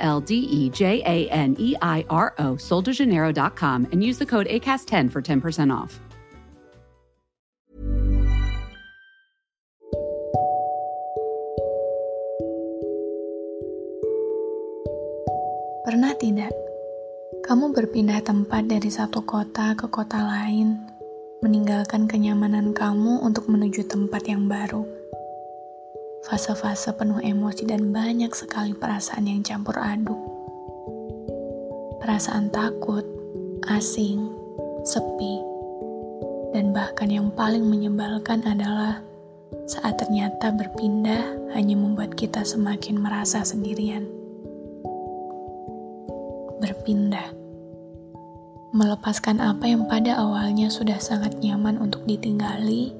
L D E J A N E I R O, and use the code ACAST10 for 10% off. Pernah tidak kamu berpindah tempat dari satu kota ke kota lain, meninggalkan kenyamanan kamu untuk menuju tempat yang baru? Fase-fase penuh emosi dan banyak sekali perasaan yang campur aduk. Perasaan takut, asing, sepi, dan bahkan yang paling menyebalkan adalah saat ternyata berpindah hanya membuat kita semakin merasa sendirian. Berpindah, melepaskan apa yang pada awalnya sudah sangat nyaman untuk ditinggali,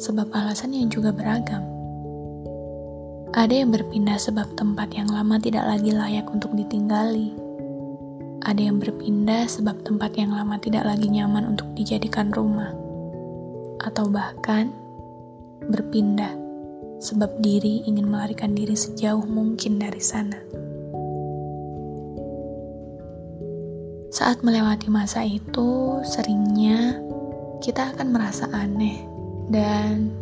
sebab alasan yang juga beragam. Ada yang berpindah sebab tempat yang lama tidak lagi layak untuk ditinggali. Ada yang berpindah sebab tempat yang lama tidak lagi nyaman untuk dijadikan rumah. Atau bahkan berpindah sebab diri ingin melarikan diri sejauh mungkin dari sana. Saat melewati masa itu, seringnya kita akan merasa aneh dan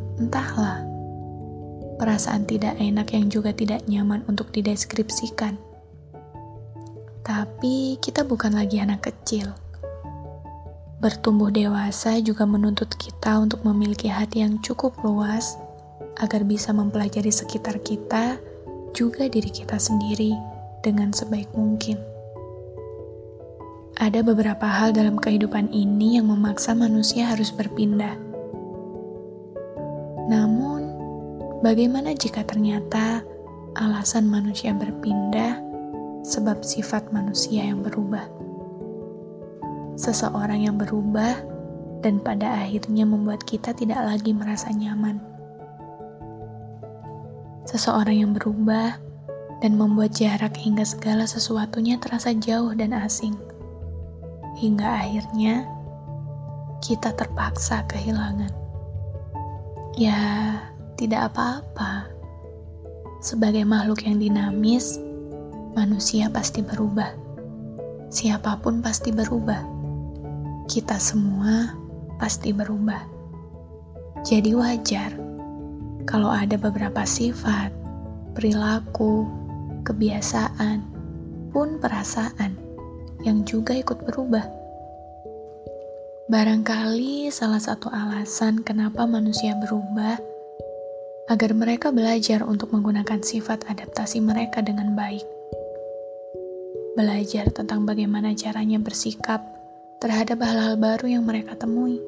perasaan tidak enak yang juga tidak nyaman untuk dideskripsikan. Tapi kita bukan lagi anak kecil. Bertumbuh dewasa juga menuntut kita untuk memiliki hati yang cukup luas agar bisa mempelajari sekitar kita, juga diri kita sendiri, dengan sebaik mungkin. Ada beberapa hal dalam kehidupan ini yang memaksa manusia harus berpindah. Namun, Bagaimana jika ternyata alasan manusia berpindah sebab sifat manusia yang berubah? Seseorang yang berubah dan pada akhirnya membuat kita tidak lagi merasa nyaman. Seseorang yang berubah dan membuat jarak hingga segala sesuatunya terasa jauh dan asing. Hingga akhirnya kita terpaksa kehilangan. Ya, tidak apa-apa. Sebagai makhluk yang dinamis, manusia pasti berubah. Siapa pun pasti berubah. Kita semua pasti berubah. Jadi wajar kalau ada beberapa sifat, perilaku, kebiasaan, pun perasaan yang juga ikut berubah. Barangkali salah satu alasan kenapa manusia berubah agar mereka belajar untuk menggunakan sifat adaptasi mereka dengan baik. Belajar tentang bagaimana caranya bersikap terhadap hal-hal baru yang mereka temui.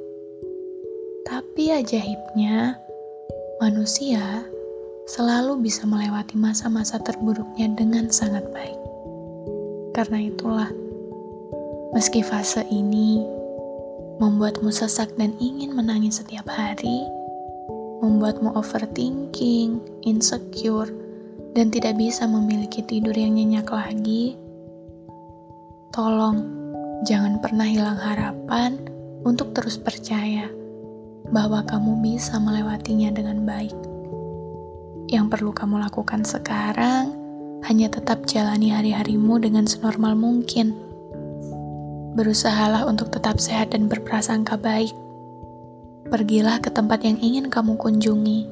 Tapi ajaibnya, manusia selalu bisa melewati masa-masa terburuknya dengan sangat baik. Karena itulah, meski fase ini membuatmu sesak dan ingin menangis setiap hari, membuatmu overthinking, insecure, dan tidak bisa memiliki tidur yang nyenyak lagi, tolong jangan pernah hilang harapan untuk terus percaya bahwa kamu bisa melewatinya dengan baik. Yang perlu kamu lakukan sekarang hanya tetap jalani hari-harimu dengan senormal mungkin. Berusahalah untuk tetap sehat dan berprasangka baik Pergilah ke tempat yang ingin kamu kunjungi.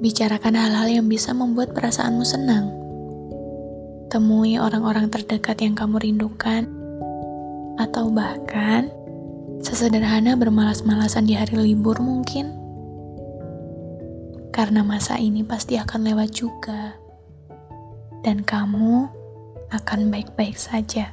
Bicarakan hal-hal yang bisa membuat perasaanmu senang. Temui orang-orang terdekat yang kamu rindukan, atau bahkan sesederhana bermalas-malasan di hari libur mungkin. Karena masa ini pasti akan lewat juga, dan kamu akan baik-baik saja.